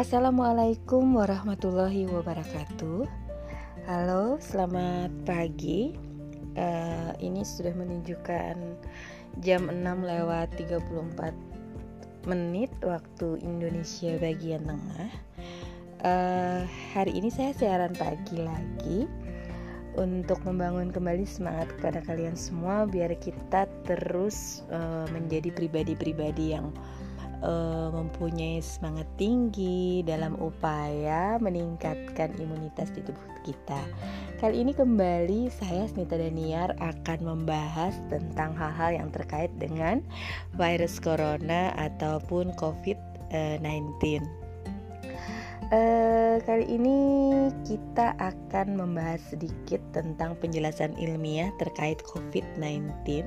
Assalamualaikum warahmatullahi wabarakatuh. Halo, selamat pagi. Uh, ini sudah menunjukkan jam 6 lewat 34 menit waktu Indonesia bagian tengah. Uh, hari ini saya siaran pagi lagi untuk membangun kembali semangat kepada kalian semua biar kita terus uh, menjadi pribadi-pribadi yang uh, mempunyai semangat tinggi dalam upaya meningkatkan imunitas di tubuh kita. Kali ini kembali saya Smita Daniar akan membahas tentang hal-hal yang terkait dengan virus corona ataupun COVID-19. Uh, kali ini kita akan membahas sedikit tentang penjelasan ilmiah terkait COVID-19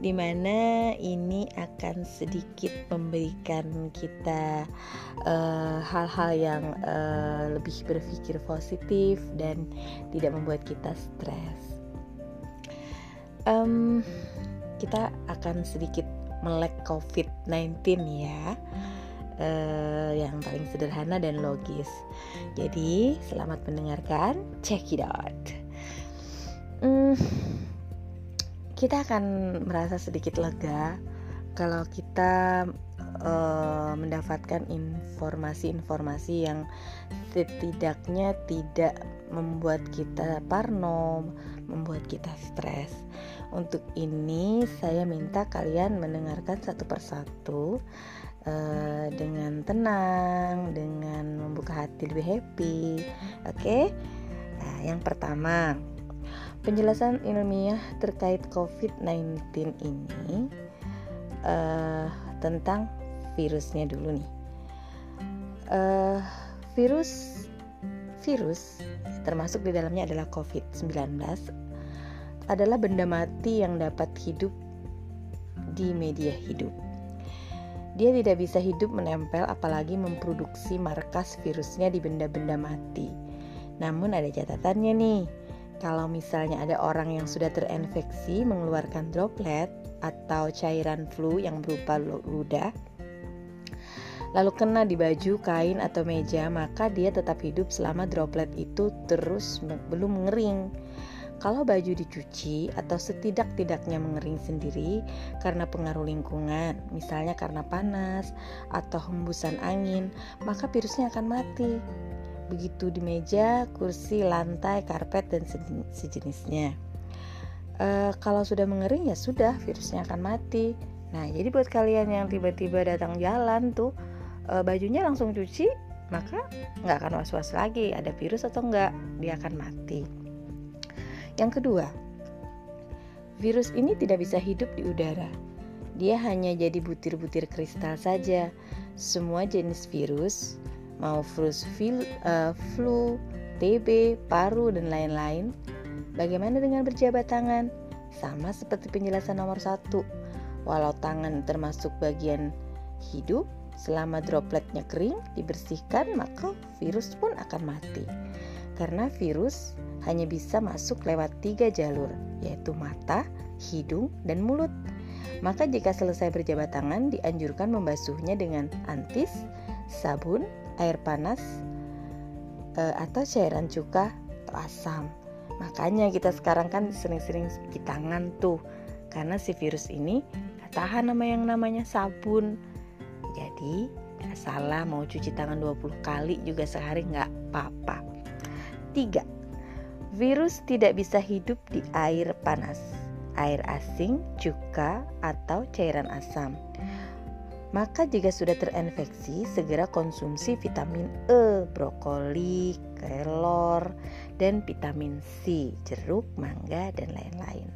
di mana ini akan sedikit memberikan kita eh, hal-hal uh, yang uh, lebih berpikir positif dan tidak membuat kita stres. Um, kita akan sedikit melek COVID-19 ya. Uh, yang paling sederhana dan logis. Jadi, selamat mendengarkan. Check it out. Hmm, kita akan merasa sedikit lega kalau kita uh, mendapatkan informasi-informasi yang setidaknya tidak membuat kita parno, membuat kita stres. Untuk ini saya minta kalian mendengarkan satu persatu uh, dengan tenang, dengan membuka hati lebih happy. Oke? Okay? Nah, yang pertama, Penjelasan ilmiah terkait COVID-19 ini uh, tentang virusnya dulu nih. Uh, virus virus termasuk di dalamnya adalah COVID-19 adalah benda mati yang dapat hidup di media hidup. Dia tidak bisa hidup menempel apalagi memproduksi markas virusnya di benda-benda mati. Namun ada catatannya nih kalau misalnya ada orang yang sudah terinfeksi mengeluarkan droplet atau cairan flu yang berupa ludah, lalu kena di baju, kain, atau meja, maka dia tetap hidup selama droplet itu terus belum mengering. Kalau baju dicuci atau setidak-tidaknya mengering sendiri karena pengaruh lingkungan, misalnya karena panas atau hembusan angin, maka virusnya akan mati begitu di meja, kursi, lantai, karpet, dan sejenisnya. E, kalau sudah mengering ya sudah, virusnya akan mati. Nah, jadi buat kalian yang tiba-tiba datang jalan tuh, e, bajunya langsung cuci, maka nggak akan was-was lagi ada virus atau enggak, dia akan mati. Yang kedua, virus ini tidak bisa hidup di udara. Dia hanya jadi butir-butir kristal saja. Semua jenis virus mau virus flu, uh, flu, TB, paru, dan lain-lain. Bagaimana dengan berjabat tangan? Sama seperti penjelasan nomor satu. Walau tangan termasuk bagian hidup, selama dropletnya kering, dibersihkan, maka virus pun akan mati. Karena virus hanya bisa masuk lewat tiga jalur, yaitu mata, hidung, dan mulut. Maka jika selesai berjabat tangan, dianjurkan membasuhnya dengan antis, sabun, air panas e, atau cairan cuka atau asam. Makanya kita sekarang kan sering-sering cuci tangan tuh karena si virus ini tahan sama yang namanya sabun. Jadi gak salah mau cuci tangan 20 kali juga sehari nggak apa-apa. 3. Virus tidak bisa hidup di air panas, air asing, cuka, atau cairan asam. Maka jika sudah terinfeksi, segera konsumsi vitamin E, brokoli, kelor, dan vitamin C, jeruk, mangga, dan lain-lain.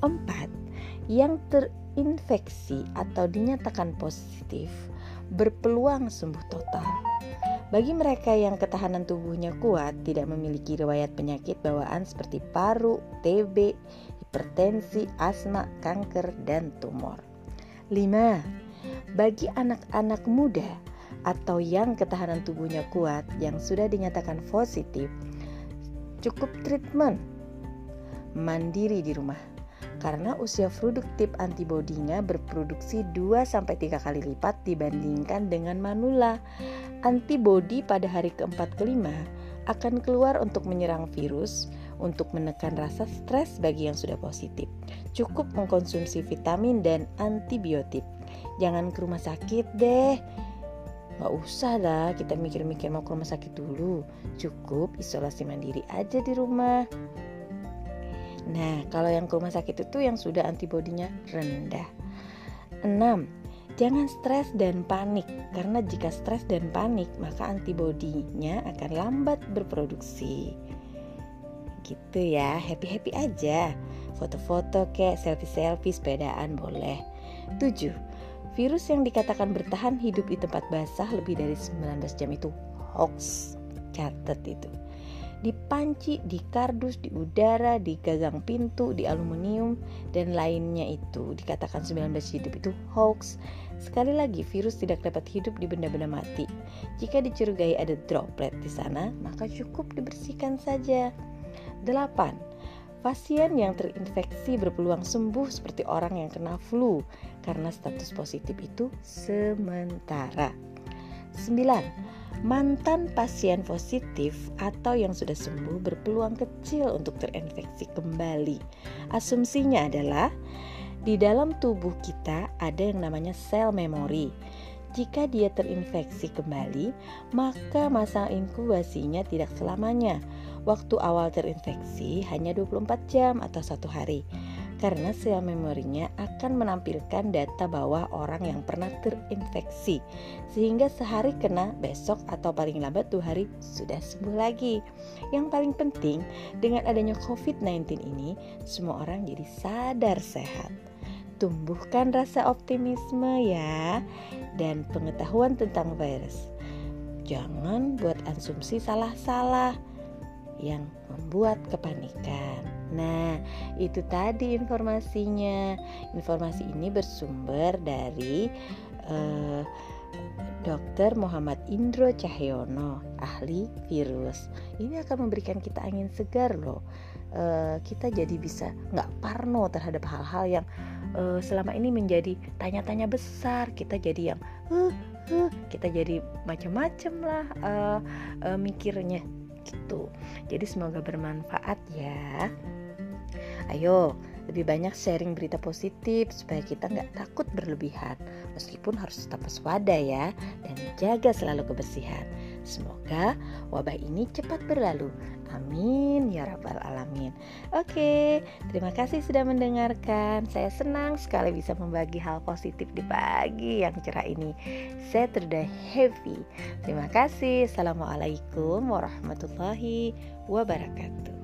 4. Yang terinfeksi atau dinyatakan positif berpeluang sembuh total. Bagi mereka yang ketahanan tubuhnya kuat, tidak memiliki riwayat penyakit bawaan seperti paru, TB, hipertensi, asma, kanker, dan tumor. 5 bagi anak-anak muda atau yang ketahanan tubuhnya kuat yang sudah dinyatakan positif, cukup treatment mandiri di rumah. karena usia produktif antibodinya berproduksi 2-3 kali lipat dibandingkan dengan manula. Antibodi pada hari keempat kelima akan keluar untuk menyerang virus, untuk menekan rasa stres bagi yang sudah positif. Cukup mengkonsumsi vitamin dan antibiotik. Jangan ke rumah sakit deh. Gak usah lah kita mikir-mikir mau ke rumah sakit dulu. Cukup isolasi mandiri aja di rumah. Nah kalau yang ke rumah sakit itu yang sudah antibodinya rendah. 6. Jangan stres dan panik. Karena jika stres dan panik maka antibodinya akan lambat berproduksi. Gitu ya happy-happy aja. Foto-foto kayak selfie-selfie sepedaan boleh. 7 Virus yang dikatakan bertahan hidup di tempat basah lebih dari 19 jam itu hoax. Catat itu. Di panci, di kardus, di udara, di gagang pintu, di aluminium, dan lainnya itu dikatakan 19 hidup itu hoax. Sekali lagi, virus tidak dapat hidup di benda-benda mati. Jika dicurigai ada droplet di sana, maka cukup dibersihkan saja. 8 Pasien yang terinfeksi berpeluang sembuh seperti orang yang kena flu karena status positif itu sementara. 9. Mantan pasien positif atau yang sudah sembuh berpeluang kecil untuk terinfeksi kembali. Asumsinya adalah di dalam tubuh kita ada yang namanya sel memori. Jika dia terinfeksi kembali, maka masa inkubasinya tidak selamanya Waktu awal terinfeksi hanya 24 jam atau satu hari karena sel memorinya akan menampilkan data bahwa orang yang pernah terinfeksi sehingga sehari kena besok atau paling lambat dua hari sudah sembuh lagi. Yang paling penting dengan adanya COVID-19 ini semua orang jadi sadar sehat. Tumbuhkan rasa optimisme ya dan pengetahuan tentang virus. Jangan buat asumsi salah-salah yang membuat kepanikan. Nah, itu tadi informasinya. Informasi ini bersumber dari uh, Dr. Muhammad Indro Cahyono, ahli virus. Ini akan memberikan kita angin segar loh. Uh, kita jadi bisa nggak parno terhadap hal-hal yang uh, selama ini menjadi tanya-tanya besar. Kita jadi yang, uh, uh, kita jadi macam-macam lah uh, uh, mikirnya gitu. Jadi semoga bermanfaat ya. Ayo, lebih banyak sharing berita positif supaya kita nggak takut berlebihan. Meskipun harus tetap waspada ya dan jaga selalu kebersihan. Semoga wabah ini cepat berlalu. Amin ya rabbal alamin. Oke, terima kasih sudah mendengarkan. Saya senang sekali bisa membagi hal positif di pagi yang cerah ini. Saya sudah happy. Terima kasih. Assalamualaikum warahmatullahi wabarakatuh.